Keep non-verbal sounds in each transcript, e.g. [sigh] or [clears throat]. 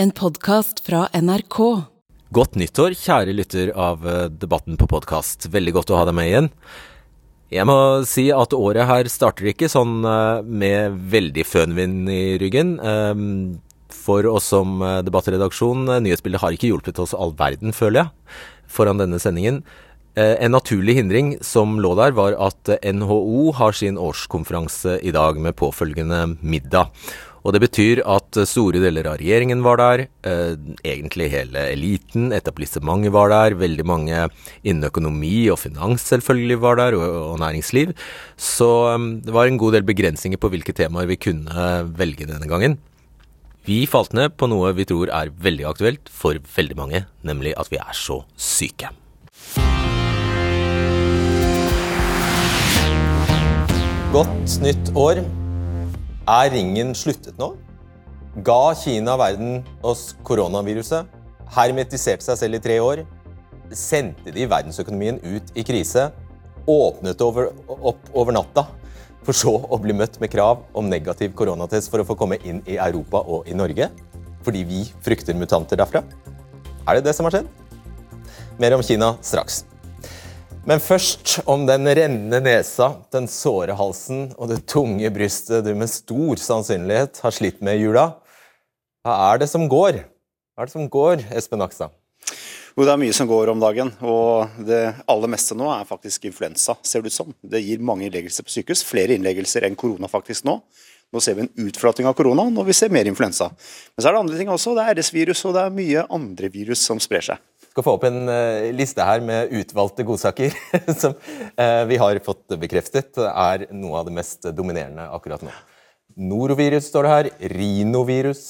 En podkast fra NRK. Godt nyttår, kjære lytter av eh, Debatten på podkast. Veldig godt å ha deg med igjen. Jeg må si at året her starter ikke sånn eh, med veldig fønvind i ryggen. Ehm, for oss som eh, debattredaksjon, nyhetsbildet har ikke hjulpet oss all verden, føler jeg, foran denne sendingen. En naturlig hindring som lå der, var at NHO har sin årskonferanse i dag med påfølgende middag. Og det betyr at store deler av regjeringen var der, eh, egentlig hele eliten, etablissementet var der, veldig mange innen økonomi og finans selvfølgelig var der, og, næringsliv. Så um, det var en god del begrensninger på hvilke temaer vi kunne velge denne gangen. Vi falt ned på noe vi tror er veldig aktuelt for veldig mange, nemlig at vi er så syke. Godt nytt år. Er ringen sluttet nå? Ga Kina verden oss koronaviruset? Hermetiserte seg selv i tre år? Sendte de verdensøkonomien ut i krise? Åpnet over, opp over natta? For så å bli møtt med krav om negativ koronatest for å få komme inn i Europa og i Norge? Fordi vi frykter mutanter derfra? Er det det som har skjedd? Mer om Kina straks. Men først om den rennende nesa, den såre halsen og det tunge brystet du med stor sannsynlighet har slitt med i jula. Hva er det som går? Hva er det som går, Espen Akstad? Jo, Det er mye som går om dagen, og det aller meste nå er faktisk influensa. ser Det ut som. Det gir mange innleggelser på sykehus, flere innleggelser enn korona faktisk nå. Nå ser vi en utflating av korona, når vi ser mer influensa. Men så er det andre ting også. Det er RS-virus, og det er mye andre virus som sprer seg skal få opp en uh, liste her med utvalgte godsaker [laughs] som uh, vi har fått bekreftet er noe av det mest dominerende akkurat nå. Norovirus står det her. Rinovirus.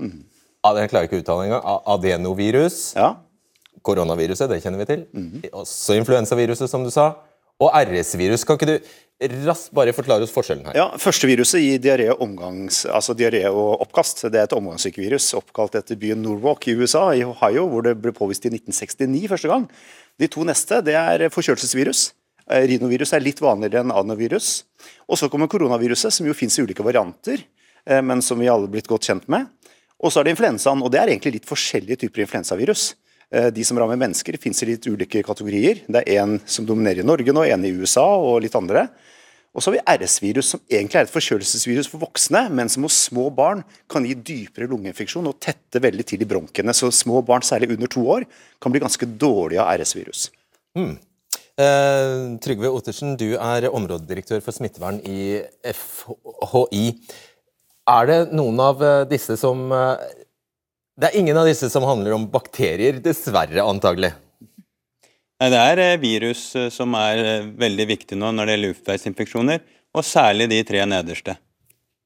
Mm. Jeg klarer ikke å uttale engang. Adenovirus. Ja. Koronaviruset, det kjenner vi til. Mm. Også influensaviruset, som du sa. Og RS-virus. Kan ikke du raskt bare forklare oss forskjellen her? Ja, Første viruset gir diaré, altså og oppkast. Det er et omgangssykevirus oppkalt etter byen Norwalk i USA, i Ohio, hvor det ble påvist i 1969 første gang. De to neste det er forkjølelsesvirus. Eh, rinovirus er litt vanligere enn adenovirus. Og så kommer koronaviruset, som jo finnes i ulike varianter, eh, men som vi alle er blitt godt kjent med. Og så er det influensaen, og det er egentlig litt forskjellige typer influensavirus. Eh, de som rammer mennesker, finnes i litt ulike kategorier. Det er en som dominerer i Norge nå, en i USA og litt andre. Og så har vi RS-virus, som egentlig er et forkjølelsesvirus for voksne, men som hos små barn kan gi dypere lungeinfeksjon og tette veldig til i bronkene. Så små barn, særlig under to år, kan bli ganske dårlige av RS-virus. Mm. Eh, Trygve Ottersen, du er områdedirektør for smittevern i FHI. Er det noen av eh, disse som eh, det er ingen av disse som handler om bakterier, dessverre, antagelig. Det er eh, virus eh, som er eh, veldig viktig nå når det gjelder luftveisinfeksjoner, og særlig de tre nederste.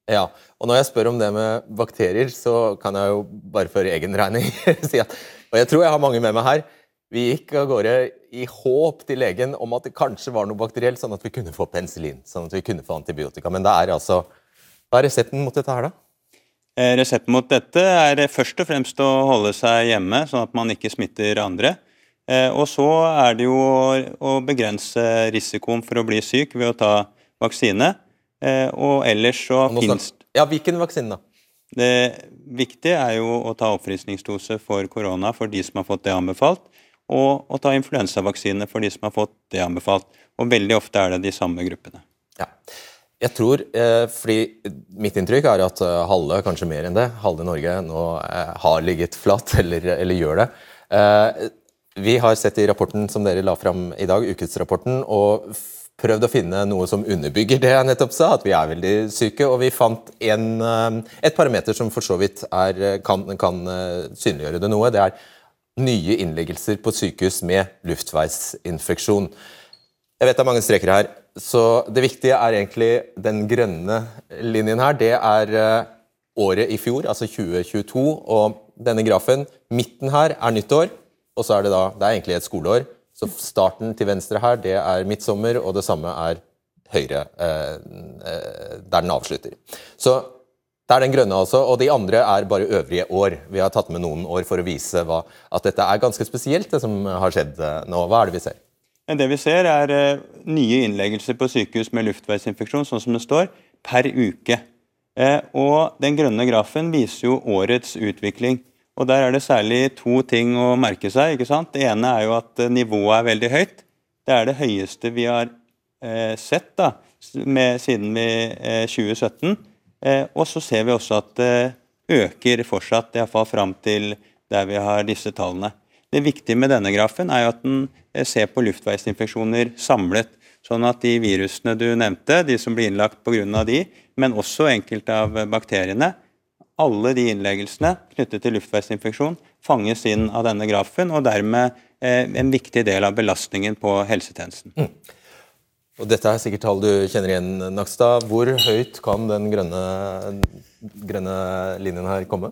Ja, og når jeg spør om det med bakterier, så kan jeg jo bare for egen regning [laughs] si at Og jeg tror jeg har mange med meg her. Vi gikk av gårde i håp til legen om at det kanskje var noe bakterielt, sånn at vi kunne få penicillin, sånn at vi kunne få antibiotika. Men det er altså Hva er resepten mot dette her, da? Eh, resepten mot dette er først og fremst å holde seg hjemme, sånn at man ikke smitter andre. Eh, og så er det jo å begrense risikoen for å bli syk ved å ta vaksine. Eh, og ellers så finnes Ja, hvilken vaksine, da? Det viktige er jo å ta oppfriskningsdose for korona for de som har fått det anbefalt, og å ta influensavaksine for de som har fått det anbefalt. Og veldig ofte er det de samme gruppene. Ja. Jeg tror, eh, fordi Mitt inntrykk er at eh, halve, kanskje mer enn det, halve Norge nå eh, har ligget flatt, [laughs] eller, eller gjør det. Vi har sett i rapporten som dere la fram i dag, ukesrapporten, og prøvd å finne noe som underbygger det jeg nettopp sa, at vi er veldig syke. Og vi fant en, et parameter som for så vidt er, kan, kan synliggjøre det noe. Det er nye innleggelser på sykehus med luftveisinfeksjon. Jeg vet det er mange streker her. Så det viktige er egentlig den grønne linjen her. Det er eh, året i fjor, altså 2022. Og denne grafen, midten her, er nyttår. Og så er det da Det er egentlig et skoleår. Så starten til venstre her, det er midtsommer, og det samme er høyre, eh, eh, der den avslutter. Så det er den grønne, altså. Og de andre er bare øvrige år. Vi har tatt med noen år for å vise hva, at dette er ganske spesielt, det som har skjedd nå. Hva er det vi ser? Det vi ser, er eh, nye innleggelser på sykehus med luftveisinfeksjon, sånn som det står, per uke. Eh, og Den grønne grafen viser jo årets utvikling. Og Der er det særlig to ting å merke seg. ikke sant? Det ene er jo at eh, nivået er veldig høyt. Det er det høyeste vi har eh, sett da, med, siden vi, eh, 2017. Eh, og så ser vi også at det øker fortsatt, iallfall fram til der vi har disse tallene. Det viktige med denne grafen er jo at den eh, ser på luftveisinfeksjoner samlet. Sånn at de virusene du nevnte, de som blir innlagt pga. de, men også enkelte av bakteriene, alle de innleggelsene knyttet til luftveisinfeksjon fanges inn av denne grafen, og dermed eh, en viktig del av belastningen på helsetjenesten. Mm. Og Dette er sikkert tall du kjenner igjen, Nakstad. Hvor høyt kan den grønne, grønne linjen her komme?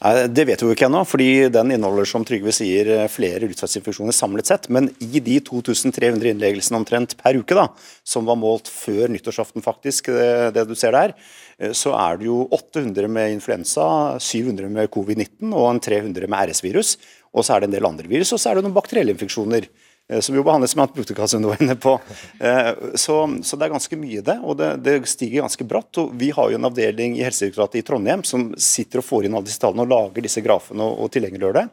Det vet vi jo ikke ennå, fordi den inneholder som Trygve sier, flere luftveisinfeksjoner samlet sett. Men i de 2300 innleggelsene omtrent per uke, da, som var målt før nyttårsaften, faktisk, det, det du ser der, Eh, så er det jo 800 med influensa, 700 med covid-19 og en 300 med RS-virus. Og så er det en del andre virus, og så er det noen bakterielle infeksjoner. Eh, som jo behandles med antibiotika, som du var inne på. Eh, så, så, det er ganske mye det, og det, det, stiger ganske bratt. og Vi har jo en avdeling i Helsedirektoratet i Trondheim som sitter og får inn alle disse tallene og lager disse grafene og, og tilgjengeliggjør det.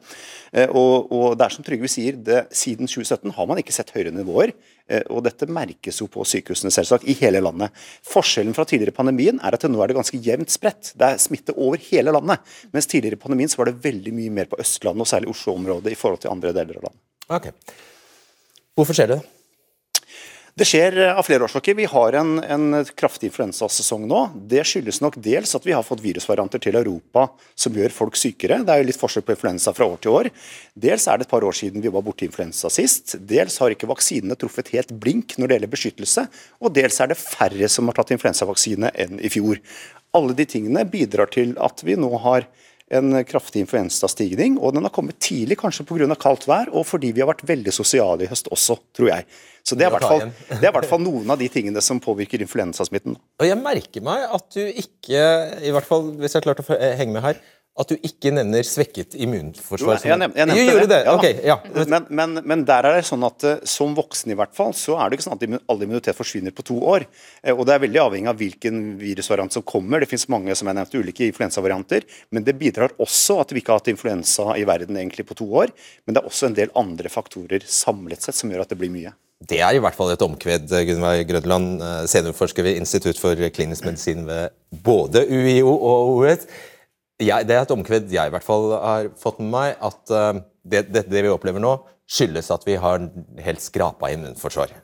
Og, og det er som Trygve sier, det, Siden 2017 har man ikke sett høyere nivåer. Eh, og dette merkes jo på sykehusene selvsagt, i hele landet. Forskjellen fra tidligere pandemien er at nå er det ganske jevnt spredt. Det er smitte over hele landet. Mens tidligere i pandemien så var det veldig mye mer på Østlandet, og særlig Oslo-området, i forhold til andre deler av landet. Okay. Hvorfor skjer det? Det skjer eh, av flere årsaker. Vi har en, en kraftig influensasesong nå. Det skyldes nok dels at vi har fått virusvarianter til Europa som gjør folk sykere. Det er jo litt forskjell på influensa fra år til år. Dels er det et par år siden vi var borti influensa sist. Dels har ikke vaksinene truffet helt blink når det gjelder beskyttelse. Og dels er det færre som har tatt influensavaksine enn i fjor. Alle de tingene bidrar til at vi nå har en kraftig influensastigning, og den har kommet tidlig, kanskje pga. kaldt vær, og fordi vi har vært veldig sosiale i høst også, tror jeg. Så Det er i hvert fall noen av de tingene som påvirker influensasmitten. Og Jeg merker meg at du ikke, i hvert fall hvis jeg har klart å henge med her, at du ikke nevner svekket immunforsvar. Jo, jeg, nevnte, jeg nevnte jo, gjorde det. Ja, okay, ja. men, men, men, der er det sånn at eh, som voksen i hvert fall, så er det ikke sånn at all immunitet forsvinner på to år. Eh, og Det er veldig avhengig av hvilken virusvariant som kommer. Det finnes mange som jeg nevnte, ulike influensavarianter. Men det bidrar også at vi ikke har hatt influensa i verden egentlig på to år. Men det er også en del andre faktorer samlet sett som gjør at det blir mye. Det er i hvert fall et omkved, Gunnveig Grødland, eh, seniorforsker ved Institutt for klinisk medisin ved både UiO og OUS jeg, det er et omkved jeg i hvert fall har fått med meg, at uh, det, det, det, vi opplever nå, skyldes at vi har helt skrapa immunforsvar.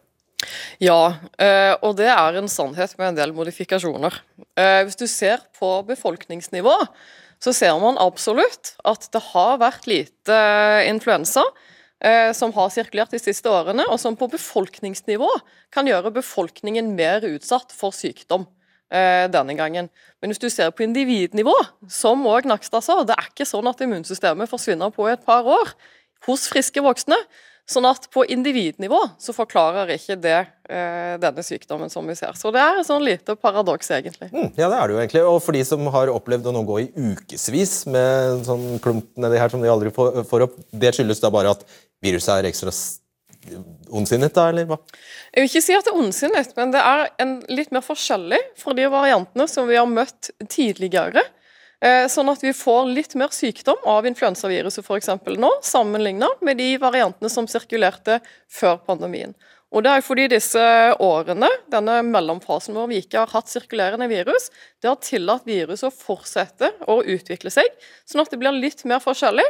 Ja, uh, og det er en sannhet med en del modifikasjoner. Uh, hvis du ser på befolkningsnivå, så ser man absolutt at det har vært lite influensa som har sirkulert de siste årene, og som på befolkningsnivå kan gjøre befolkningen mer utsatt for sykdom. Eh, denne gangen. Men hvis du ser på individnivå, som òg Nakstad sa, det er ikke sånn at immunsystemet forsvinner på et par år hos friske voksne. Sånn at på individnivå så forklarer ikke det eh, denne sykdommen som vi ser. Så det er et sånn lite paradoks, egentlig. Mm, ja, det er det jo egentlig. Og for de som har opplevd å nå gå i ukevis med sånn klump nedi her som de aldri får, får opp, det skyldes da bare at viruset er ekstra ondsinnet, da, eller hva? Jeg vil ikke si at det er ondsinnet, men det er en litt mer forskjellig fra de variantene som vi har møtt tidligere. Eh, sånn at vi får litt mer sykdom av influensaviruset f.eks. nå, sammenlignet med de variantene som sirkulerte før pandemien. Og det er fordi disse årene, denne mellomfasen hvor vi ikke har hatt sirkulerende virus, det har tillatt viruset å fortsette å utvikle seg, sånn at det blir litt mer forskjellig.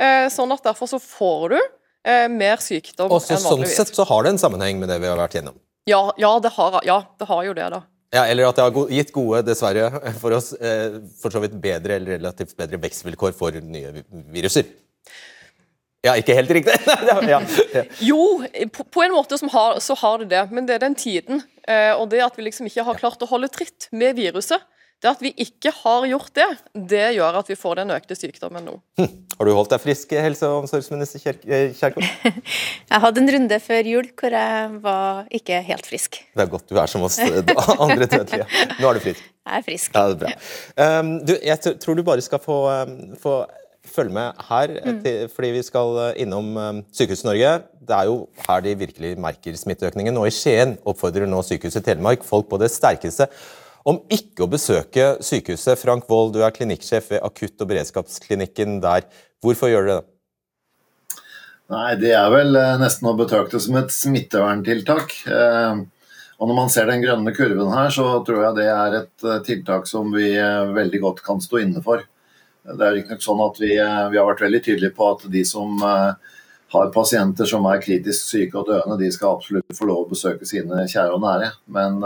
Eh, sånn at derfor så får du eh, mer sykdom Også, enn vanligvis. Sånn sett så har det en sammenheng med det vi har vært gjennom? Ja, ja, det, har, ja det har jo det, da. Ja, Eller at det har gitt gode, dessverre, for oss eh, for så vidt bedre eller relativt bedre vekstvilkår for nye viruser. Ja, ikke helt riktig. [laughs] ja, ja. Jo, på, på, en måte har, så har det det, men det er den tiden. Eh, og det at vi liksom ikke har klart å holde tritt med viruset. Det at vi ikke har gjort det, det gjør at vi får den økte sykdommen nå. Hm. Har du holdt deg frisk, helse- og omsorgsminister Kjerkol? [laughs] jeg hadde en runde før jul hvor jeg var ikke helt frisk. Det er godt du er som oss eh, [laughs] andre dødelige. Nå er du frisk. Jeg er frisk. Ja, det er bra. Um, du, jeg tror du bare skal få, um, få følge med her, mm. til, fordi vi skal eh, innom um, Sykehuset Norge. Det er jo her de virkelig merker smitteøkningen. Og i Skien oppfordrer nå Sykehuset Telemark folk på det sterkeste om ikke å besøke sykehuset. Frank Wold, du er klinikksjef ved akutt- og beredskapsklinikken der. Hvorfor gjør dere det? Nei, Det er vel eh, nesten å betrakte som et smitteverntiltak. Eh, og Når man ser den grønne kurven her, så tror jeg det er et eh, tiltak som vi veldig godt kan stå inne for. Det er ikke sånn at vi, vi, har vært veldig tydelige på at de som har pasienter som er kritisk syke og døende, de skal absolutt få lov å besøke sine kjære og nære. Men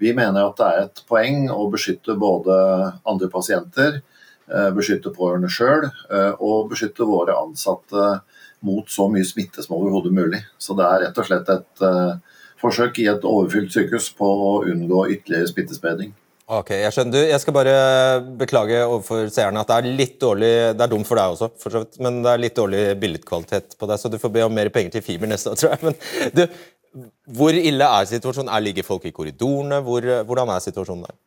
vi mener at det er et poeng å beskytte både andre pasienter, beskytte pårørende sjøl og beskytte våre ansatte mot så mye smitte som overhodet mulig. Så det er rett og slett et forsøk i et overfylt sykehus på å unngå ytterligere smittespredning. Ok, Jeg skjønner. Du, jeg skal bare beklage overfor seerne at det er litt dårlig Det er dumt for deg også, for så vidt, men det er litt dårlig billedkvalitet på deg, så du får be om mer penger til fiber neste år, tror jeg. Men du, hvor ille er situasjonen? Er Ligger folk i korridorene? Hvor, hvordan er situasjonen der?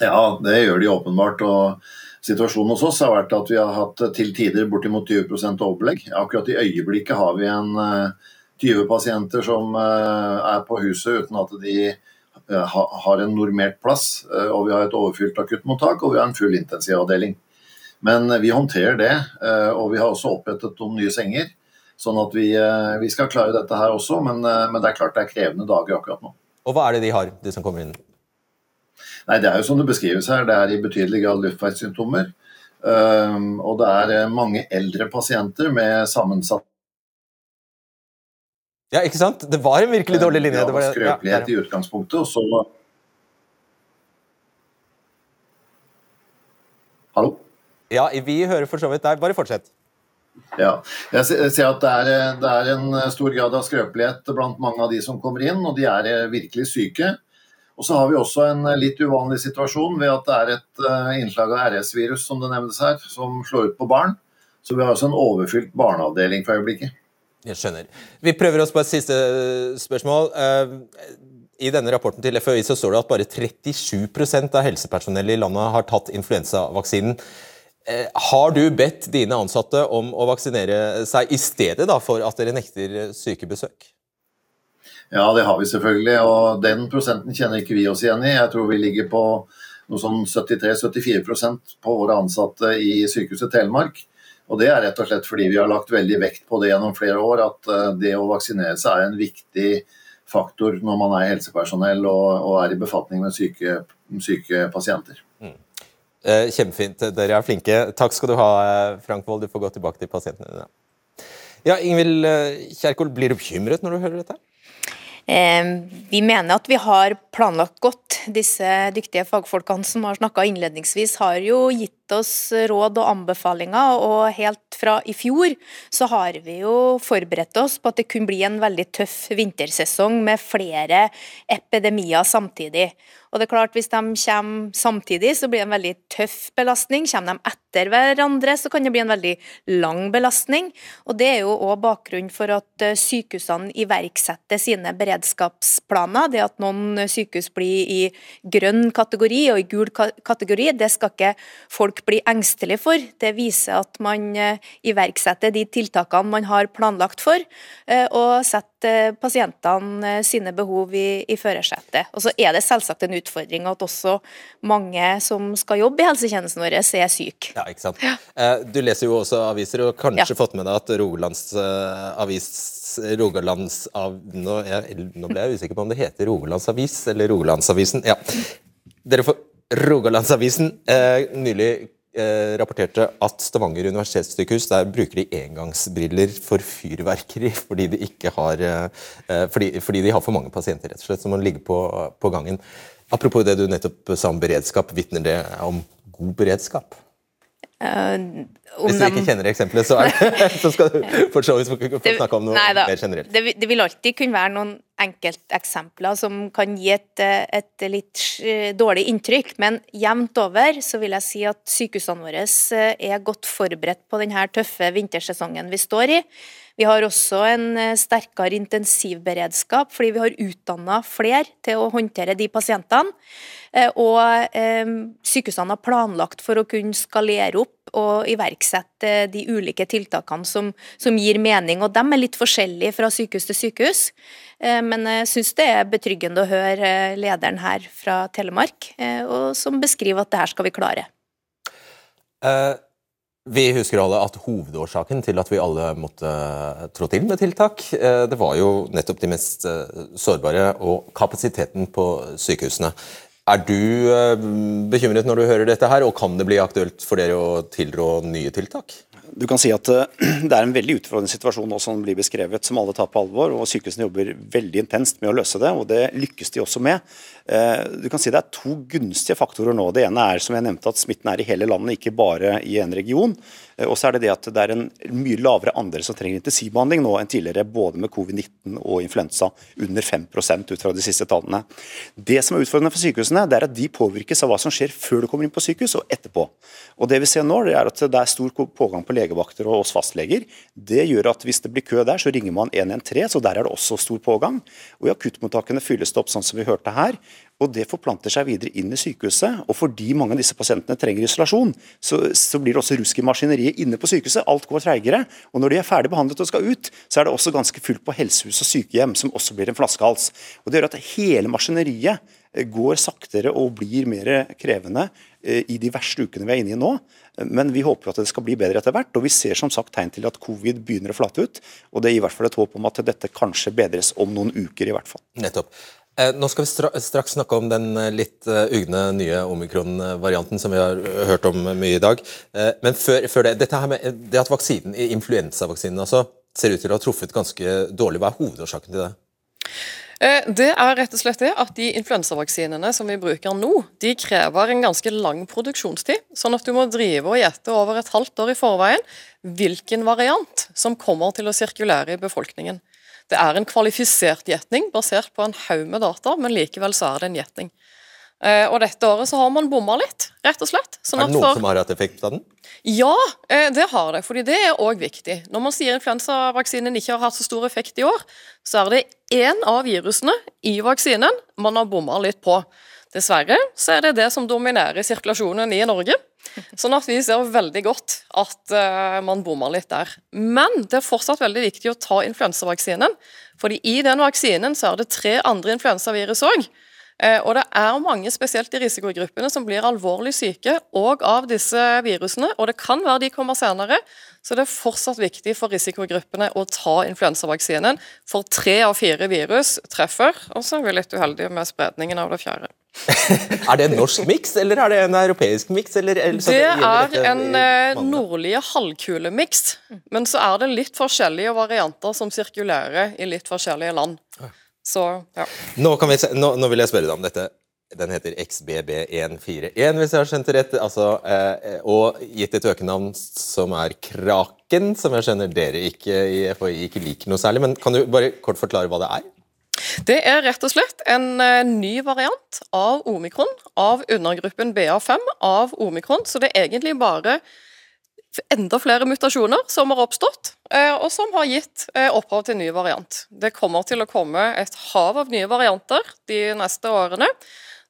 Ja, det gjør de åpenbart. og Situasjonen hos oss har vært at vi har hatt til tider bortimot 20% overbelegg. Akkurat i øyeblikket har vi en 20 eh, pasienter som eh, er på huset uten at de har en normert plass. Og vi har et overfylt akuttmottak og vi har en full intensivavdeling. Men vi håndterer det, og vi har også opprettet noen nye senger. Sånn at vi, vi skal klare dette her også, men, men det er klart det er krevende dager akkurat nå. Og hva er det de har, de som kommer inn? Nei, Det er jo som det beskrives her, det er i betydelig grad luftveissymptomer. Og det er eh, mange eldre pasienter med sammensatt Ja, ikke sant? Det var en virkelig dårlig linje. Det var skrøpelighet i utgangspunktet, og så Hallo? Ja, vi hører for så vidt deg. Bare fortsett. Ja, jeg ser at det er, eh, det er, en stor grad av skrøpelighet blant mange av de som kommer inn, og de er eh, virkelig syke. Og så har vi også en eh, litt uvanlig situasjon ved at det er et uh, innslag av RS-virus som det nevnes her, som slår ut på barn. Så vi har også en overfylt barneavdeling for øyeblikket. Jeg skjønner. Vi prøver oss på et siste eh, spørsmål. I denne rapporten til FHI så står det at bare 37% av helsepersonellet i landet har tatt influensavaksinen. Har du bedt dine ansatte om å vaksinere seg i stedet da, for at dere nekter sykebesøk? Ja, det har vi selvfølgelig. Og den prosenten kjenner ikke vi oss igjen i. Jeg tror vi ligger på noe sånn 73-74% på våre ansatte i Sykehuset Telemark. Og Det er rett og slett fordi vi har lagt veldig vekt på det gjennom flere år, at eh, det å vaksinere seg er en viktig faktor når man er helsepersonell og, og er i befatning med syke, syke pasienter. Mm. Eh, kjempefint. Dere er flinke. Takk skal du ha, eh, Frank Wold. Du får gå tilbake til pasientene dine. Ja, Ingvild Kjerkol, blir du bekymret når du hører dette? Vi mener at vi har planlagt godt. Disse dyktige fagfolkene som har snakka innledningsvis, har jo gitt oss råd og anbefalinger, og helt fra i fjor så har vi jo forberedt oss på at det kunne bli en veldig tøff vintersesong med flere epidemier samtidig. Og det er klart Hvis de kommer samtidig, så blir det en veldig tøff belastning. Kommer de etter hverandre, så kan det bli en veldig lang belastning. Og Det er jo òg bakgrunnen for at eh, sykehusene iverksetter sine beredskapsplaner. Det at noen sykehus blir i grønn kategori og i gul kategori, det skal ikke folk bli engstelige for. Det viser at man eh, iverksetter de tiltakene man har planlagt for, eh, og setter pasientene sine behov i, i førersetet. Og så er det selvsagt en utfordring at også mange som skal jobbe i helsetjenesten vår, er syke. Ja, ikke sant. Ja. Eh, du leser jo også aviser, og kanskje ja. fått med deg at Rogalands avis Rogalands av, nå, jeg, nå, ble jeg usikker på om det heter Rogalandsavis eller Rogalandsavisen. Ja. Dere får Rogalandsavisen eh, nylig eh, rapporterte at Stavanger universitetssykehus der bruker de engangsbriller for fyrverkeri [laughs] fordi de, har, eh, fordi, fordi de har for mange pasienter rett og slett, som må ligge på, på gangen. Apropos det du nettopp sa om beredskap, vitner det om god beredskap? Uh, Hvis du ikke kjenner eksempelet, så, det, [laughs] så skal du [laughs] få snakke om noe da, mer generelt. Det, det, vil alltid kunne være noen enkelteksempler som kan gi et, et, litt dårlig inntrykk, men jevnt over så vil jeg si at sykehusene våre eh, er godt forberedt på denne tøffe vintersesongen vi står i. Vi har også en eh, sterkere intensivberedskap, fordi vi har utdanna flere til å håndtere de pasientene. Eh, og eh, sykehusene har planlagt for å kunne skalere opp og iverksette de ulike tiltakene som, som gir mening. og De er litt forskjellige fra sykehus til sykehus. Eh, men jeg syns det er betryggende å høre lederen her fra Telemark, som beskriver at det her skal vi klare. Uh vi husker alle at hovedårsaken til at vi alle måtte trå til med tiltak, eh, det var jo nettopp de mest eh, sårbare og kapasiteten på sykehusene. Er du eh, bekymret når du hører dette her, og kan det bli aktuelt for dere å tilrå nye tiltak? Du kan si at [clears throat] Det er en veldig utfordrende situasjon nå som blir beskrevet, som alle tar på alvor. og Sykehusene jobber veldig intenst med å løse det, og det lykkes de også med. Du kan si Det er to gunstige faktorer nå. Det ene er som jeg nevnte, at smitten er i hele landet, ikke bare i en region. Eh, og så er det det at det er en mye lavere andel som trenger intensivbehandling nå enn tidligere, både med covid-19 og influensa. Under 5 ut fra de siste tallene. Det som er utfordrende for sykehusene, det er at de påvirkes av hva som skjer før du kommer inn på sykehus, og etterpå. Og det vi ser nå, det er at det er stor pågang på legevakter og oss fastleger. Det gjør at hvis det blir kø der, så ringer man 113, så der er det også stor pågang. Og i akuttmottakene fylles det opp sånn som vi hørte her. Og Det forplanter seg videre inn i sykehuset. og Fordi mange av disse pasientene trenger isolasjon, så, så blir det også rusk i maskineriet inne på sykehuset. Alt går treigere. Og når de er ferdig behandlet og skal ut, så er det også ganske fullt på helsehus og sykehjem, som også blir en flaskehals. Og Det gjør at hele maskineriet går saktere og blir mer krevende eh, i de verste ukene vi er inne i nå. Men vi håper at det skal bli bedre etter hvert. Og vi ser som sagt tegn til at covid begynner å flate ut. Og det gir i hvert fall et håp om at dette kanskje bedres om noen uker, i hvert fall. Nettopp. Eh, nå skal vi straks snakke om den eh, litt ugne nye omikron-varianten som vi har hørt om mye i dag. Men før, før det, med det at vaksinen, influensavaksinen altså, ser ut til å ha truffet ganske dårlig, hva er hovedårsaken til det? Det er rett og slett det at de influensavaksinene som vi bruker nå, de krever en ganske lang produksjonstid. Sånn at du må drive og gjette over et halvt år i forveien hvilken variant som kommer til å sirkulere i befolkningen. Det er en kvalifisert gjetning basert på en haug med data, men likevel så er det en gjetning. Eh, og dette året så har man bomma litt, rett og slett. Sånn er det noen for... som har hatt effekt av den? Ja, eh, det har det. fordi det er òg viktig. Når man sier influensavaksinen ikke har hatt så stor effekt i år, så er det én av virusene i vaksinen man har bomma litt på. Dessverre så er det det som dominerer sirkulasjonen i Norge. Sånn at vi ser veldig godt at uh, man bommer litt der. Men det er fortsatt veldig viktig å ta influensavaksinen. fordi i den vaksinen så er det tre andre influensavirus òg. Uh, og det er mange, spesielt i risikogruppene, som blir alvorlig syke òg av disse virusene. Og det kan være de kommer senere. Så det er fortsatt viktig for risikogruppene å ta influensavaksinen. For tre av fire virus treffer, og så er vi litt uheldige med spredningen av det fjerde. [laughs] er det en norsk miks, eller er det en europeisk miks? det er en eh, nordlige halvkulemiks, men så er det litt forskjellige varianter som sirkulerer i litt forskjellige land. Så, ja. Nå, vi, nå, nå, vil jeg spørre deg om dette. Den heter XBB141, hvis jeg har skjønt det rett. Altså, eh, og gitt et økenavn som er Kraken, som jeg skjønner dere ikke i FHI ikke liker noe særlig. Men kan du bare kort forklare hva det er? Det er rett og slett en uh, ny variant av omikron, av undergruppen BA5 av omikron. Så det er egentlig bare enda flere mutasjoner som har oppstått, uh, og som har gitt uh, opphav til en ny variant. Det kommer til å komme et hav av nye varianter de neste årene.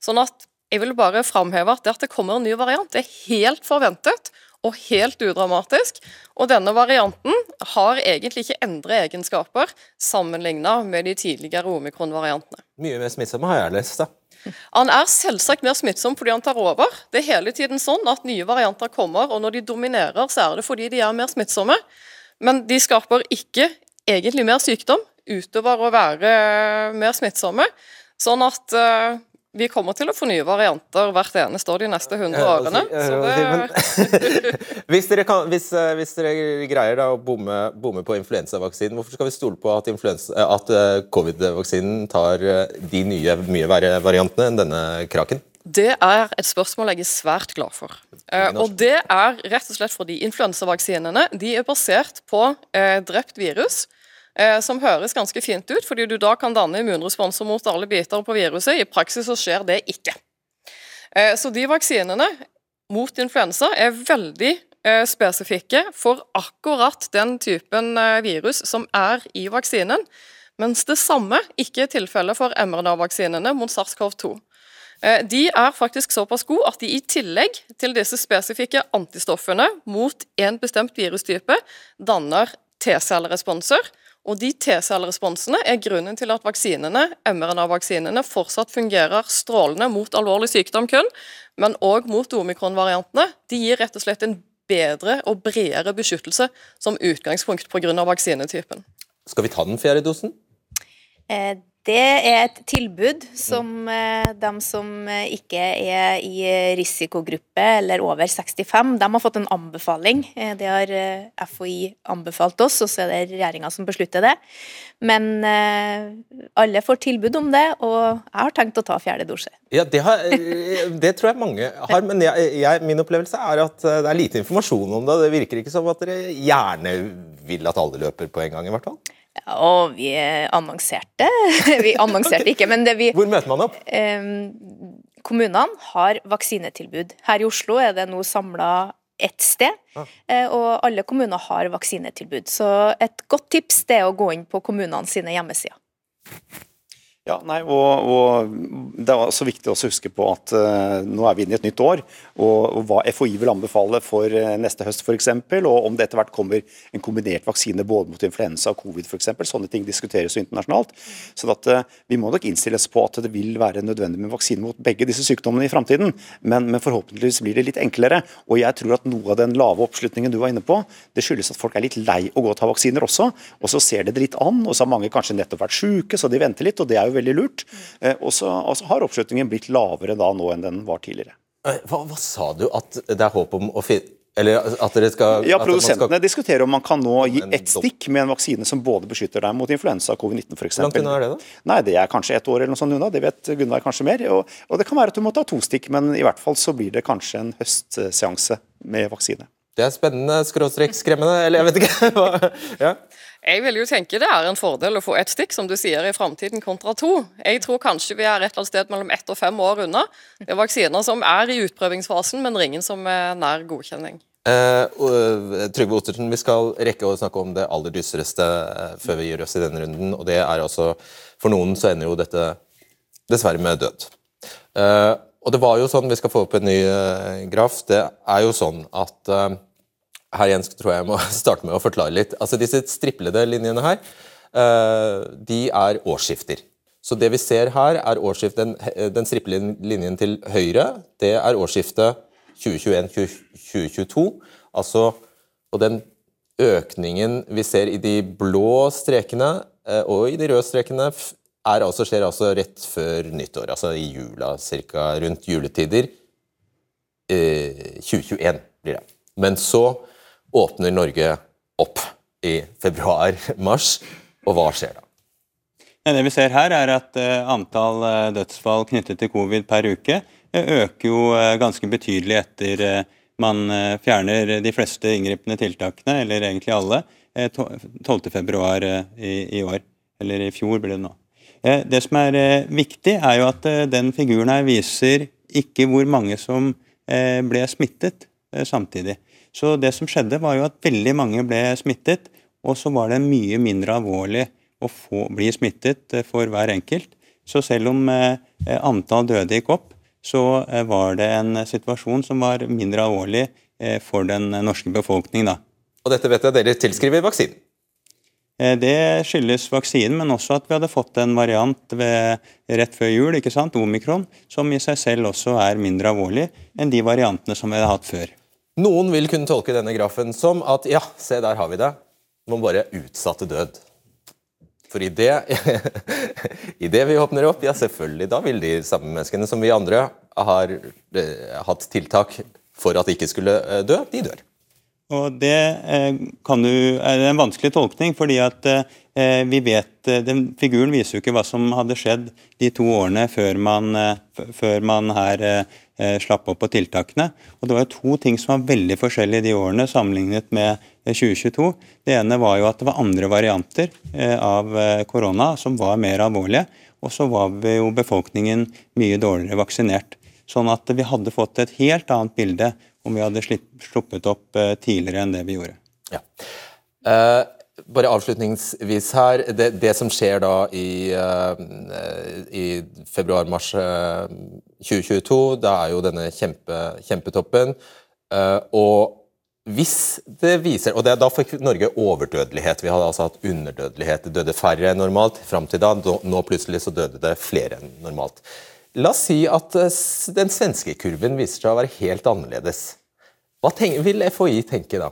sånn at jeg vil bare framheve at det at det kommer en ny variant, det er helt forventet og helt udramatisk. Og denne varianten har egentlig ikke endret egenskaper sammenlignet med de tidligere omikron-variantene. Mye mer smittsomme har jeg lest, da. Han er selvsagt mer smittsom fordi han tar over. Det er hele tiden sånn at nye varianter kommer, og når de dominerer, så er det fordi de er mer smittsomme. Men de skaper ikke egentlig mer sykdom utover å være mer smittsomme. Sånn at uh, vi kommer til å få nye varianter hvert eneste år de neste 100 årene. [laughs] hvis, dere kan, hvis, eh, hvis, dere greier å bomme, bomme på influensavaksinen, hvorfor skal vi stole på at, at eh, covid-vaksinen tar eh, de nye, mye verre variantene enn denne kraken? Det er et spørsmål jeg er svært glad for. og Det er rett og slett fordi influensavaksinene de er basert på drept virus eh, som høres ganske fint ut, fordi du da kan danne immunresponser mot alle biter på viruset. I praksis så skjer det ikke. Eh, så de vaksinene mot influensa er veldig eh, spesifikke for akkurat den typen eh, virus som er i vaksinen, mens det samme ikke er tilfellet for mRNA-vaksinene mot SARS-CoV-2. Eh, de er faktisk såpass gode at de i tillegg til disse spesifikke antistoffene mot en bestemt virustype, danner T-celleresponser. Og de T-celleresponsene er grunnen til at vaksinene, mRNA-vaksinene fortsatt fungerer strålende mot alvorlig sykdom kun, men òg mot omikron-variantene. De gir rett og slett en bedre og bredere beskyttelse som utgangspunkt pga. vaksinetypen. Skal vi ta den fjerde dosen? Eh, det er et tilbud som eh, de som eh, ikke er i risikogruppe eller over 65, de har fått en anbefaling. Det har FHI anbefalt oss, og så er det regjeringa som beslutter det. Men alle får tilbud om det, og jeg har tenkt å ta fjerde dose. Ja, det, har, det tror jeg mange har, men jeg, jeg, min opplevelse er at det er lite informasjon om det. Det virker ikke som at dere gjerne vil at alle løper på en gang, i hvert fall. Og vi annonserte [laughs] Vi annonserte ikke, men det vi Hvor møter man opp? kommunene har vaksinetilbud. Her i Oslo er det nå samla ett sted, ah. og alle kommuner har vaksinetilbud. Så et godt tips det er å gå inn på kommunene sine hjemmesider. Ja, nei, og, og, Det er også viktig å huske på at uh, nå er vi inne i et nytt år. Og, og hva FHI vil anbefale for uh, neste høst f.eks. Og om det etter hvert kommer en kombinert vaksine både mot influensa og covid f.eks. Sånne ting diskuteres jo internasjonalt. Så at, uh, Vi må nok innstille oss på at det vil være nødvendig med vaksine mot begge disse sykdommene i framtiden. Men, men, forhåpentligvis blir det litt enklere. Og jeg tror at noe av den lave oppslutningen du var inne på, det skyldes at folk er litt lei å gå og ta vaksiner også. Og så ser det litt an, og så har mange kanskje nettopp vært syke, så de venter litt. og det er jo veldig lurt. Eh, og så har oppslutningen blitt lavere da nå enn den var tidligere. Eh, hva, hva sa du at det er håp om å finne eller at dere skal... Ja, Produsentene skal... diskuterer om man kan nå gi ett stikk med en vaksine som både beskytter deg mot influensa og covid-19 f.eks. Hvor langt unna er det, da? Nei, Det er kanskje ett år eller noe sånt unna. Det vet Gunnar kanskje mer. Og, og, det kan være at du må ta to stikk, men i hvert fall så blir det kanskje en høstseanse med vaksine. Det er spennende, skråstrek skremmende, eller jeg vet ikke. [laughs] ja. Jeg vil jo tenke det er en fordel å få ett stikk, som du sier, i framtiden kontra to. Jeg tror kanskje vi er et eller annet sted mellom ett og fem år unna. Det er vaksiner som er i utprøvingsfasen, men ingen som er nær godkjenning. Uh, Trygve Ottersen, vi skal rekke å snakke om det aller dystreste uh, før vi gir oss i denne runden. og det er altså, For noen så ender jo dette dessverre med død. Uh, og det var jo sånn, Vi skal få opp en ny graf. Det er jo sånn at her igjen tror jeg jeg må [laughs] starte med å forklare litt. Altså Disse striplede linjene her, eh, de er årsskifter. Så det vi ser her, er årsskiftet, den striplede linjen til høyre, det er årsskiftet 2021-2022. Altså, og den økningen vi ser i de blå strekene eh, og i de røde strekene, altså, skjer altså rett før nyttår, altså i jula, ca. rundt juletider. 2021 eh, blir det. Men så åpner Norge opp i februar-mars, og hva skjer da? Det vi ser her, er at eh, antall eh, dødsfall knyttet til covid per uke eh, øker jo ganske betydelig etter man fjerner de fleste inngripende tiltakene, eller egentlig alle, 12.2 i, i år. Eller i fjor blir det nå. Det som er viktig, er jo at den figuren her viser ikke hvor mange som ble smittet samtidig. Så det som skjedde, var jo at veldig mange ble smittet, og så var det mye mindre alvorlig å få, bli smittet eh, for hver enkelt. Så selv om eh, antall døde gikk opp, så eh, var det en situasjon som var mindre alvorlig eh, for den norske befolkning. Da. Og dette vet jeg dere tilskriver vaksinen? Eh, det skyldes vaksinen, men også at vi hadde fått en variant ved, rett før jul, ikke sant, omikron, som i seg selv også er mindre alvorlig enn de variantene som vi hadde hatt før. Noen vil kunne tolke denne grafen som at ja, se der har vi det. Man bare utsatte død. For i det, [laughs] i det vi åpner opp, ja selvfølgelig, da vil de samme menneskene som vi andre har eh, hatt tiltak for at de ikke skulle eh, dø, de dør. Og Det eh, du, er en vanskelig tolkning, fordi at eh, vi vet eh, den Figuren viser jo ikke hva som hadde skjedd de to årene før man, før man her slapp opp på tiltakene. Og Det var jo to ting som var veldig forskjellige de årene sammenlignet med 2022. Eh, det ene var jo at det var andre varianter av korona som var mer alvorlige. Og så var jo befolkningen mye dårligere vaksinert. Sånn at vi hadde fått et helt annet bilde om vi hadde sluppet opp tidligere enn det vi gjorde. Ja. Eh, bare avslutningsvis her. Det, det, som skjer da i, eh, i februar-mars uh, 2022, da er jo denne kjempe, kjempetoppen. Eh, og hvis det viser Og det, da fikk Norge overdødelighet. Vi hadde altså hatt underdødelighet. Det døde færre enn normalt fram til da. Nå plutselig så døde det flere enn normalt. La oss si at den svenske kurven viser seg å være helt annerledes. Hva tenker, vil FHI tenke da?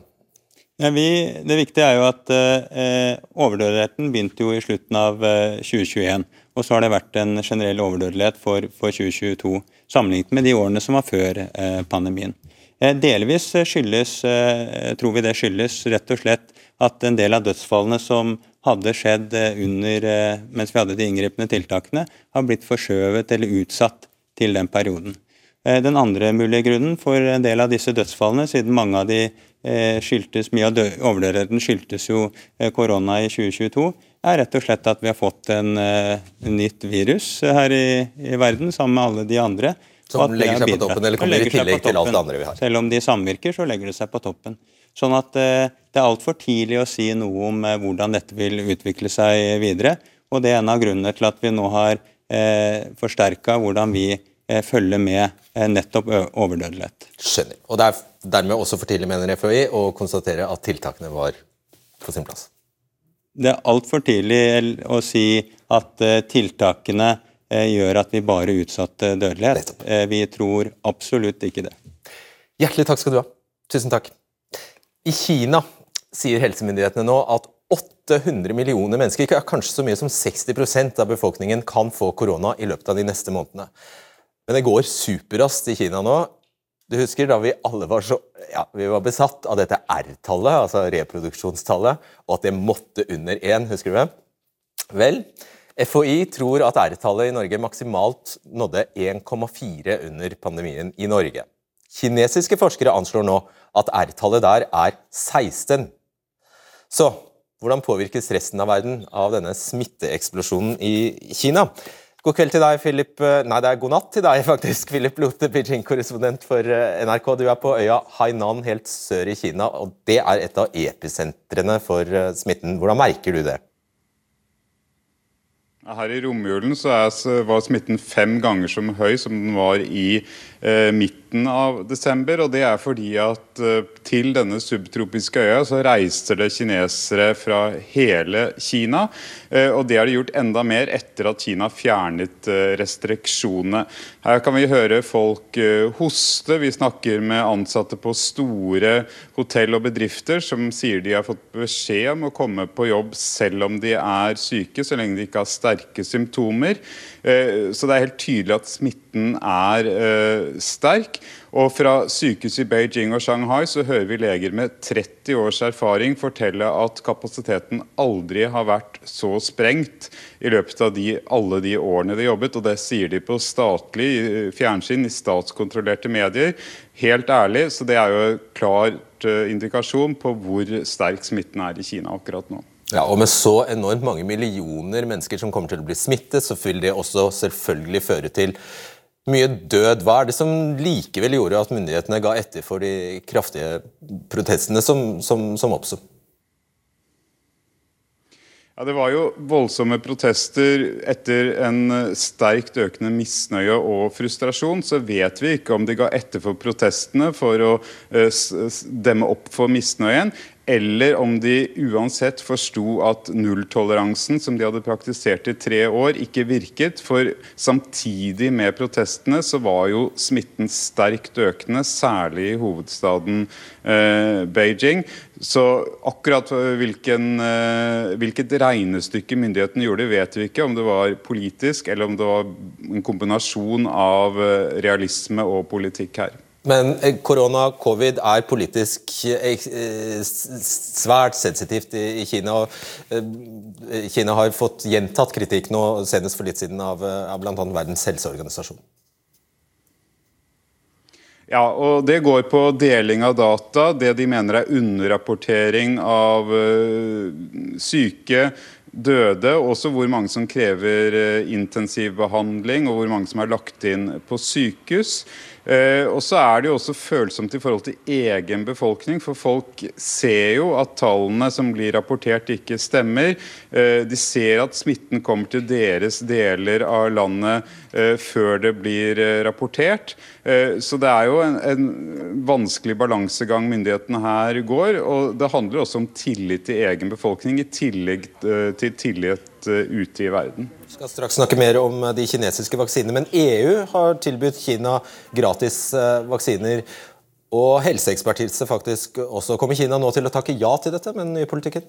Ja, vi, det viktige er jo at eh, overdødeligheten begynte jo i slutten av eh, 2021. Og så har det vært en generell overdødelighet for, for 2022 sammenlignet med de årene som var før eh, pandemien. Eh, delvis skyldes, eh, tror vi det skyldes rett og slett at en del av dødsfallene som hadde skjedd eh, under, mens vi hadde de inngripende tiltakene, har blitt forskjøvet eller utsatt til den perioden. Den andre mulige grunnen for en del av disse dødsfallene, siden mange av de Eh, skyldtes, Mye av overdødeligheten skyldtes jo eh, korona i 2022, er rett og slett at vi har fått en, eh, nytt virus her i, i, verden sammen med alle de andre. Som legger seg på toppen, eller kommer i tillegg til alt det andre vi har? Selv om de samvirker, så legger det seg på toppen. Sånn at det er altfor tidlig å si noe om hvordan dette vil utvikle seg videre. Og det er en av grunnene til at vi nå har eh, forsterka hvordan vi eh, følger med eh, nettopp overdødelighet. Skjønner. Og det er dermed også for tidlig, mener FHI, å konstatere at tiltakene var på sin plass? Det er altfor tidlig å si at eh, tiltakene eh, gjør at vi bare utsatte dødelighet. Eh, vi tror absolutt ikke det. Hjertelig takk skal du ha. Tusen takk. I Kina sier helsemyndighetene nå at 800 millioner mennesker, kanskje så mye som 60% av befolkningen, kan få korona i løpet av de neste månedene. Men det går superraskt i Kina nå. Du husker da vi alle var så ja, vi var besatt av dette R-tallet, altså reproduksjonstallet, og at det måtte under 1, husker du det? Vel, FHI tror at R-tallet i Norge maksimalt nådde 1,4 under pandemien i Norge. Kinesiske forskere anslår nå at R-tallet der er 16. Så hvordan påvirkes resten av verden av denne smitteeksplosjonen i Kina? God kveld til deg, Philip. Nei, det er god natt til deg, [laughs] faktisk. Philip Lote, Beijing-korrespondent for eh, NRK. Du er på øya Hainan helt sør i Kina, og det er et av episentrene for eh, smitten. Hvordan merker du det? Her i romjulen var smitten fem ganger så høy som den var i eh, midten av desember. og Det er fordi at eh, til denne subtropiske øya så reiser det kinesere fra hele Kina. Eh, og det har de gjort enda mer etter at Kina fjernet eh, restriksjonene. Her kan vi høre folk hoste. Vi snakker med ansatte på store hotell og bedrifter som sier de har fått beskjed om å komme på jobb selv om de er syke, så lenge de ikke har sterke symptomer. Eh, så det er helt tydelig at smitten er eh, sterk. Og fra sykehus i Beijing og Shanghai så hører vi leger med 30 års erfaring fortelle at kapasiteten aldri har vært så sprengt i løpet av de, alle de årene de jobbet. Og det sier de på statlig fjernsyn, i statskontrollerte medier. Helt ærlig, så det er jo klart eh, indikasjon på hvor sterk smitten er i Kina akkurat nå. Ja, og Med så enormt mange millioner mennesker som kommer til å bli smittet, så vil det også selvfølgelig føre til mye død. Hva er det som likevel gjorde at myndighetene ga etter for de kraftige protestene som, som, som oppsto? Ja, Det var jo voldsomme protester etter en sterkt økende misnøye og frustrasjon. Så vet vi ikke om de ga etter for protestene for å eh, demme opp for misnøyen, eller om de uansett forsto at nulltoleransen som de hadde praktisert i tre år, ikke virket. For samtidig med protestene så var jo smitten sterkt økende, særlig i hovedstaden eh, Beijing. Så akkurat hvilken, eh, hvilket regnestykke myndighetene gjorde, vet vi ikke. Om det var politisk, eller om det var en kombinasjon av eh, realisme og politikk her. Men eh, korona, covid, er politisk eh, eh, svært sensitivt i Kina. og Kina har fått gjentatt kritikk nå, senest for litt siden av, av bl.a. Verdens helseorganisasjon. Ja, og Det går på deling av data, det de mener er underrapportering av syke, døde, også hvor mange som krever intensivbehandling og hvor mange som er lagt inn på sykehus. Eh, og så er det jo også følsomt i forhold til egen befolkning, for folk ser jo at tallene som blir rapportert ikke stemmer. Eh, de ser at smitten kommer til deres deler av landet eh, før det blir eh, rapportert. Eh, så det er jo en, en vanskelig balansegang myndighetene her går. Og det handler også om tillit til egen befolkning, i tillegg eh, til tillit ute i verden. Vi skal straks snakke mer om de kinesiske vaksinene, men EU har tilbudt Kina gratis eh, vaksiner. Og helseekspertise faktisk også. Kommer Kina nå til å takke ja til dette med den nye politikken?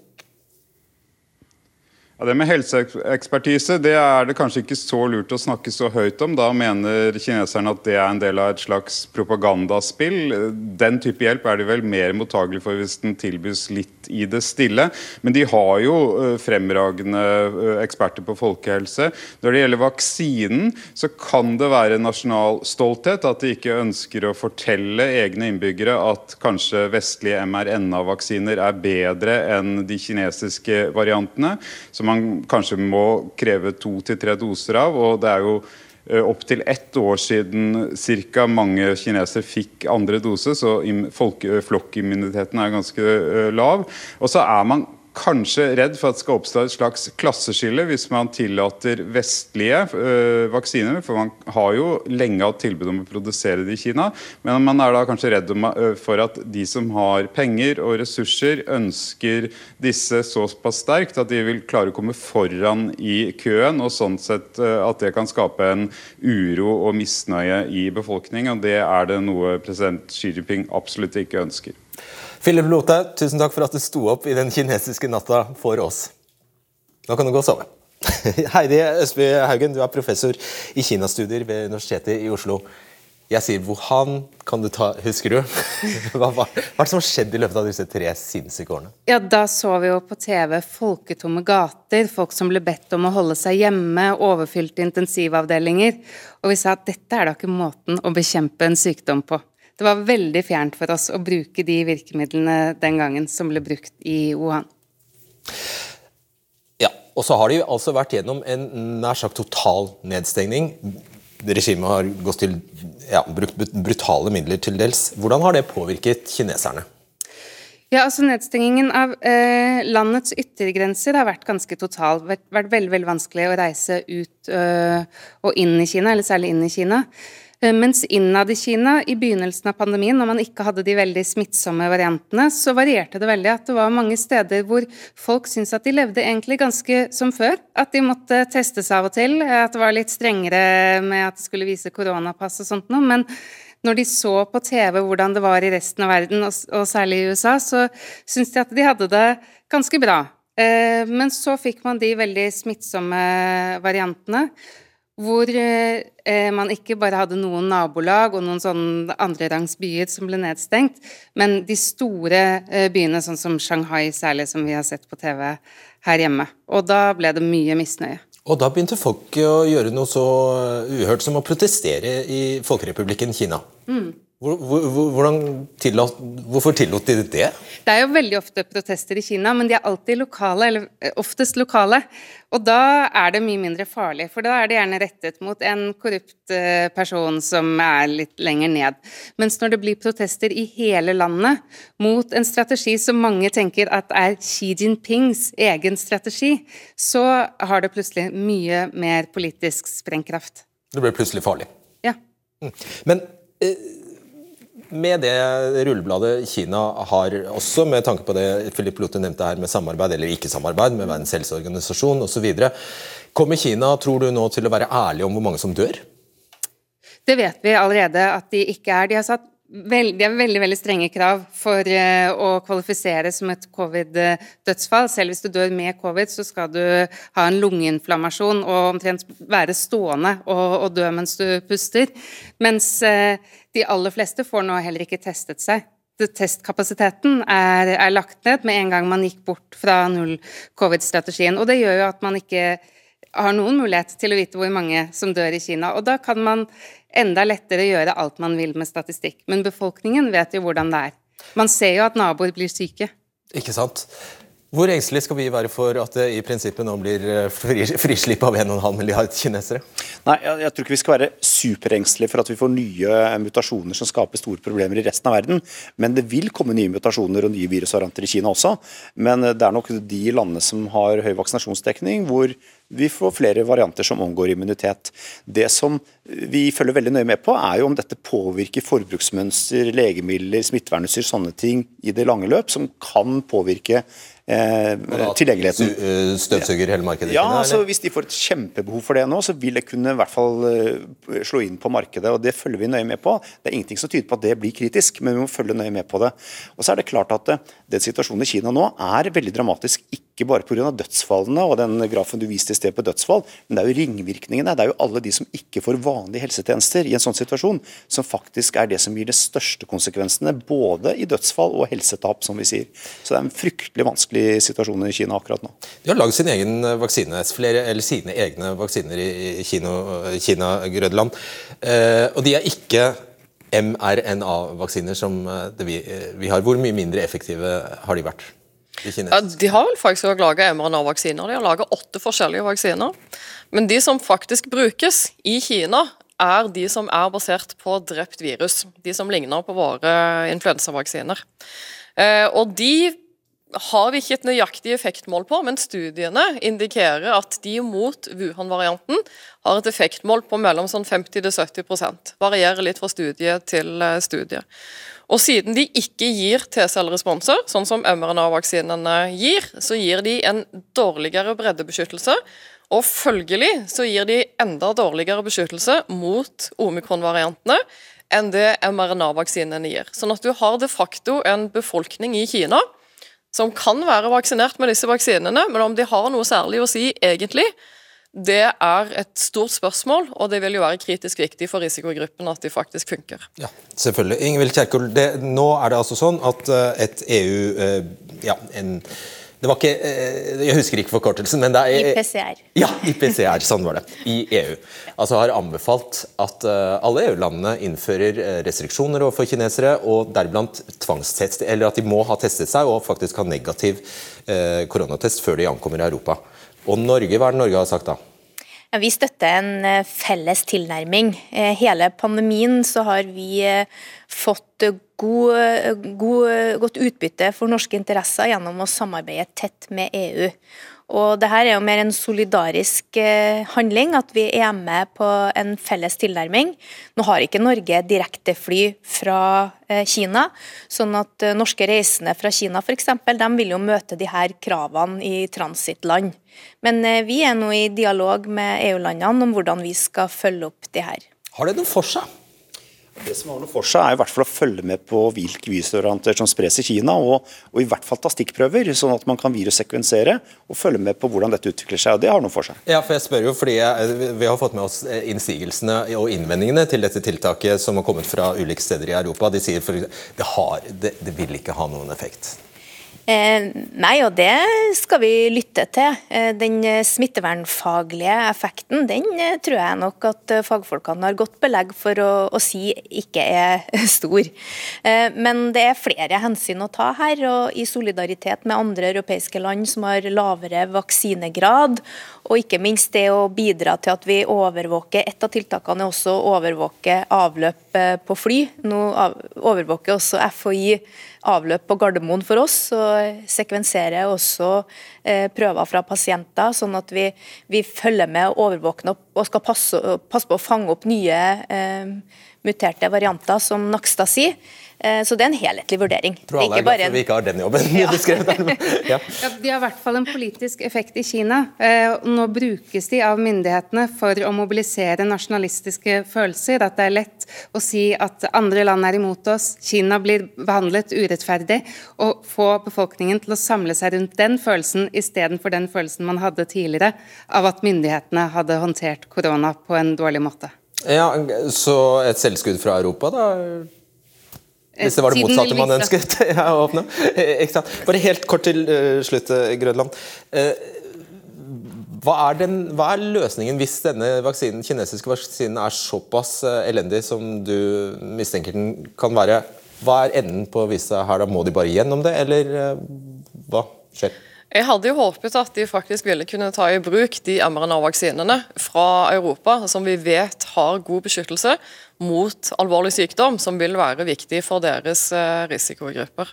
Ja, det med helseekspertise det er det kanskje ikke så lurt å snakke så høyt om. Da mener kineserne at det er en del av et slags propagandaspill. Den type hjelp er de vel mer mottagelig for hvis den tilbys litt i det stille. Men de har jo eh, fremragende eh, eksperter på folkehelse. Når det gjelder vaksinen, så kan det være nasjonal stolthet at de ikke ønsker å fortelle egne innbyggere at kanskje vestlige mRNA-vaksiner er bedre enn de kinesiske variantene. Så man kanskje må kreve to til tre doser av. og det er jo eh, Opptil ett år siden cirka, mange kinesere fikk andre dose, så flokkimmuniteten er ganske eh, lav. Og så er man kanskje redd for at det skal oppstå et slags klasseskille hvis man tillater vestlige øh, vaksiner. For man har jo lenge hatt tilbud om å produsere det i Kina. Men man er da kanskje redd øh, for at de som har penger og ressurser, ønsker disse såpass sterkt at de vil klare å komme foran i køen. Og sånn sett øh, at det kan skape en uro og misnøye i befolkningen. Og det er det noe president Xi Jinping absolutt ikke ønsker. Philip Lote, tusen takk for at du sto opp i den kinesiske natta for oss. Nå kan du gå og sove. [laughs] Heidi Østby Haugen, du er professor i kinastudier ved Universitetet i Oslo. Jeg sier Wuhan, kan du ta, husker du? [laughs] Hva var det som har skjedd i løpet av disse tre sinnssyke årene? Ja, Da så vi jo på TV folketomme gater, folk som ble bedt om å holde seg hjemme, overfylte intensivavdelinger. Og vi sa at dette er da ikke måten å bekjempe en sykdom på. Det var veldig fjernt for oss å bruke de virkemidlene den gangen som ble brukt i Wuhan. Ja, og så har de altså vært gjennom en nær sagt total nedstengning. Regimet har gått til, ja, brukt brutale midler til dels. Hvordan har det påvirket kineserne? Ja, altså Nedstengingen av eh, landets yttergrenser har vært ganske total. Vært, vært veldig, veldig vanskelig å reise ut øh, og inn i Kina, eller særlig inn i Kina. Eh, mens innad i Kina, i begynnelsen av pandemien, når man ikke hadde de veldig smittsomme variantene, så varierte det veldig at det var mange steder hvor folk syntes at de levde egentlig ganske som før. At de måtte testes av og til, at det var litt strengere med at de skulle vise koronapass og sånt noe. Men når de så på TV hvordan det var i resten av verden, og særlig i USA, så syntes de at de hadde det ganske bra. Eh, men så fikk man de veldig smittsomme variantene hvor eh, man ikke bare hadde noen nabolag og noen sånne andrerangs byer som ble nedstengt, men de store eh, byene, sånn som Shanghai særlig, som vi har sett på TV her hjemme. Og da ble det mye misnøye. Og da begynte folk å gjøre noe så uhørt som å protestere i Folkerepublikken Kina. Mm. Hvordan tillot, hvorfor tillot de det? Det er jo veldig ofte protester i Kina, men de er alltid lokale, eller eh, oftest lokale. Og da er det mye mindre farlig, for da er det gjerne rettet mot en korrupt eh, person som er litt lenger ned. Mens når det blir protester i hele landet mot en strategi som mange tenker at er Xi Jinpings egen strategi, så har det plutselig mye mer politisk sprengkraft. Det blir plutselig farlig? Ja. Mm. Men eh, med det rullebladet Kina har også, med tanke på det Philip Lotte nevnte her med samarbeid eller ikke samarbeid med Verdens helseorganisasjon osv. Kommer Kina tror du nå til å være ærlig om hvor mange som dør? Det vet vi allerede at de ikke er. De har satt Veldig, veldig veldig strenge krav for uh, å kvalifisere som et covid-dødsfall. Selv hvis du dør med covid, så skal du ha en lungeinflammasjon og omtrent være stående og, og dø mens du puster. Mens uh, de aller fleste får nå heller ikke testet seg. Testkapasiteten er, er lagt ned med en gang man gikk bort fra null covid-strategien. Og det gjør jo at man ikke har noen mulighet til å vite hvor mange som dør i Kina. Og da kan man enda lettere gjøre alt man vil med statistikk. Men befolkningen vet jo hvordan det er. Man ser jo at naboer blir syke. Ikke sant. Hvor engstelig skal vi være for at det i prinsippet nå blir eh, frislipp av 1,5 milliard kinesere? Nei, jeg, tror ikke vi skal være superengstelige for at vi får nye mutasjoner som skaper store problemer i resten av verden. Men det vil komme nye mutasjoner og nye virusvarianter i Kina også. Men det er nok de landene som har høy vaksinasjonsdekning, hvor vi får flere varianter som omgår immunitet. Det som vi følger veldig nøye med på, er jo om dette påvirker forbruksmønster, legemidler, smittevernutstyr, sånne ting i det lange løp, som kan påvirke eh, tilgjengeligheten. Eh, støvsuger hele markedet? Ja, Kina, altså? Hvis de får et kjempebehov for det nå, så vil det kunne i hvert fall eh, slå inn på markedet. og Det følger vi nøye med på. Det er ingenting som tyder på at det blir kritisk, men vi må følge nøye med på det. Og så er det klart at eh, Den situasjonen i Kina nå er veldig dramatisk, ikke bare pga. dødsfallene og den grafen du viste i sted på dødsfall, men det er jo ringvirkningene. Det er jo alle de som ikke får vanlige helsetjenester i en sånn situasjon, som faktisk er det som gir de største konsekvensene, både i dødsfall og helsetap, som vi sier. Så det er en fryktelig vanskelig situasjon i Kina akkurat nå. De har lagd sin egen vaksine, flere, eller sine egne vaksiner i Kina, Kina Grønland. Eh, og de er ikke mRNA-vaksiner som eh, det vi, eh, vi har. Hvor mye mindre effektive har de vært? De, ja, de har vel faktisk laga mRNA-vaksiner. De har laga åtte forskjellige vaksiner. Men de som faktisk brukes i Kina, er de som er basert på drept virus. De som ligner på våre influensavaksiner. Eh, og de har vi ikke et nøyaktig effektmål på, men studiene indikerer at de mot Wuhan-varianten har et effektmål på mellom sånn 50-70% Varierer litt fra studie til eh, studie. Og siden de ikke gir T-celleresponser, sånn som mRNA-vaksinene gir, så gir de en dårligere breddebeskyttelse. Og følgelig så gir de enda dårligere beskyttelse mot omikron-variantene enn det mRNA-vaksinene gir. Sånn at du har de facto en befolkning i Kina som kan være vaksinert med disse vaksinene, men om de har noe særlig å si egentlig, det er et stort spørsmål, og det vil jo være kritisk viktig for risikogruppen at de faktisk funker. Ja, selvfølgelig. Ingvild Kjerkol, nå er det altså sånn at uh, et EU uh, ja, en, det var ikke uh, Jeg husker ikke forkortelsen, men det er IPCR. Ja, IPCR, sånn var det. I EU. Altså har anbefalt at alle EU-landene innfører restriksjoner overfor kinesere, og deriblant tvangstest, eller at de må ha testet seg og faktisk ha negativ koronatest før de ankommer Europa. Og Norge, hva er det Norge har sagt da? Vi støtter en felles tilnærming. Hele pandemien så har vi fått god, god, godt utbytte for norske interesser gjennom å samarbeide tett med EU. Og det her er jo mer en solidarisk handling, at vi er med på en felles tilnærming. Nå har ikke Norge direktefly fra Kina, sånn at norske reisende fra Kina f.eks. vil jo møte de her kravene i transittland. Men vi er nå i dialog med EU-landene om hvordan vi skal følge opp de her. Har det noe for seg? Det som har noe for seg, er i hvert fall å følge med på hvilke virusvarianter som spres i Kina, og, og, i hvert fall ta stikkprøver, sånn at man kan virussekvensere og følge med på hvordan dette utvikler seg. og Det har noe for seg. Ja, for jeg spør jo fordi jeg, Vi har fått med oss innsigelsene og innvendingene til dette tiltaket som har kommet fra ulike steder i Europa. De sier for det, har, det, det vil ikke ha noen effekt. Eh, nei, og det skal vi lytte til. Eh, den smittevernfaglige effekten den eh, tror jeg nok at fagfolkene har godt belegg for å, å si ikke er [laughs] stor. Men det er flere hensyn å ta her, og i solidaritet med andre europeiske land som har lavere vaksinegrad, og ikke minst det å bidra til at vi overvåker Et av tiltakene er også å overvåke avløp på fly. Nå overvåker også FHI avløp på Gardermoen for oss, og sekvenserer også eh, prøver fra pasienter, sånn at vi, vi følger med og overvåker opp, og skal passe, passe, på å fange opp nye eh, muterte varianter, som Nakstad sier. Så det er en helhetlig vurdering. Tror alle er glad for at vi ikke har den jobben. [laughs] Ja. [laughs] ja. Ja, de har i hvert fall en politisk effekt i Kina. Nå brukes de av myndighetene for å mobilisere nasjonalistiske følelser. At det er lett å si at andre land er imot oss, Kina blir behandlet urettferdig. Og få befolkningen til å samle seg rundt den følelsen istedenfor den følelsen man hadde tidligere av at myndighetene hadde håndtert korona på en dårlig måte. Ja, Så et selvskudd fra Europa, da? Hvis det var det motsatte man ønsket [laughs] ja, å. Ikke sant? Bare helt kort til uh, slutt, Grønland. Uh, hva, er den, hva er, løsningen hvis denne vaksinen, kinesiske vaksinen er såpass elendig som du mistenker den kan være? Hva er enden på visa her? da Må de bare gjennom det, eller hva skjer? Jeg hadde jo håpet at de faktisk ville kunne ta i bruk de mRNA-vaksinene fra Europa, som vi vet har god beskyttelse mot alvorlig sykdom, som vil være viktig for deres eh, risikogrupper.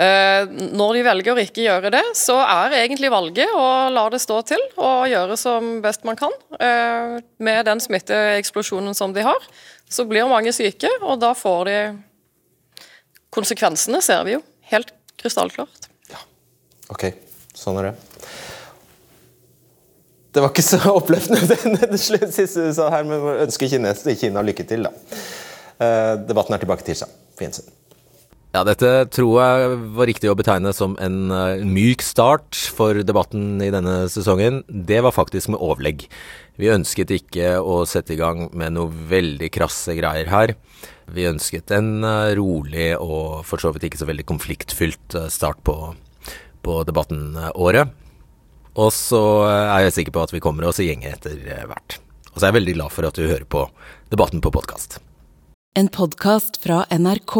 Eh, når de velger å ikke gjøre det, så er egentlig valget å la det stå til og gjøre som best man kan. Eh, med den smitteeksplosjonen som de har, så blir mange syke, og da får de Konsekvensene ser vi jo helt krystallklart. Ja, ok. Sånn er det. Det var ikke så [laughs] oppløftende det siste du sa her, men ønsker Kines, Kina lykke til, da. Uh, debatten er tilbake tirsdag. På gjensyn. Ja, dette tror jeg var riktig å betegne som en uh, myk start for debatten i denne sesongen. Det var faktisk med overlegg. Vi ønsket ikke å sette i gang med noe veldig krasse greier her. Vi ønsket en uh, rolig og for så vidt ikke så veldig konfliktfylt start på på Debatten-året. Og så er jeg sikker på at vi kommer oss i gjenger etter hvert. Og så er jeg veldig glad for at du hører på Debatten på podkast. En podkast fra NRK.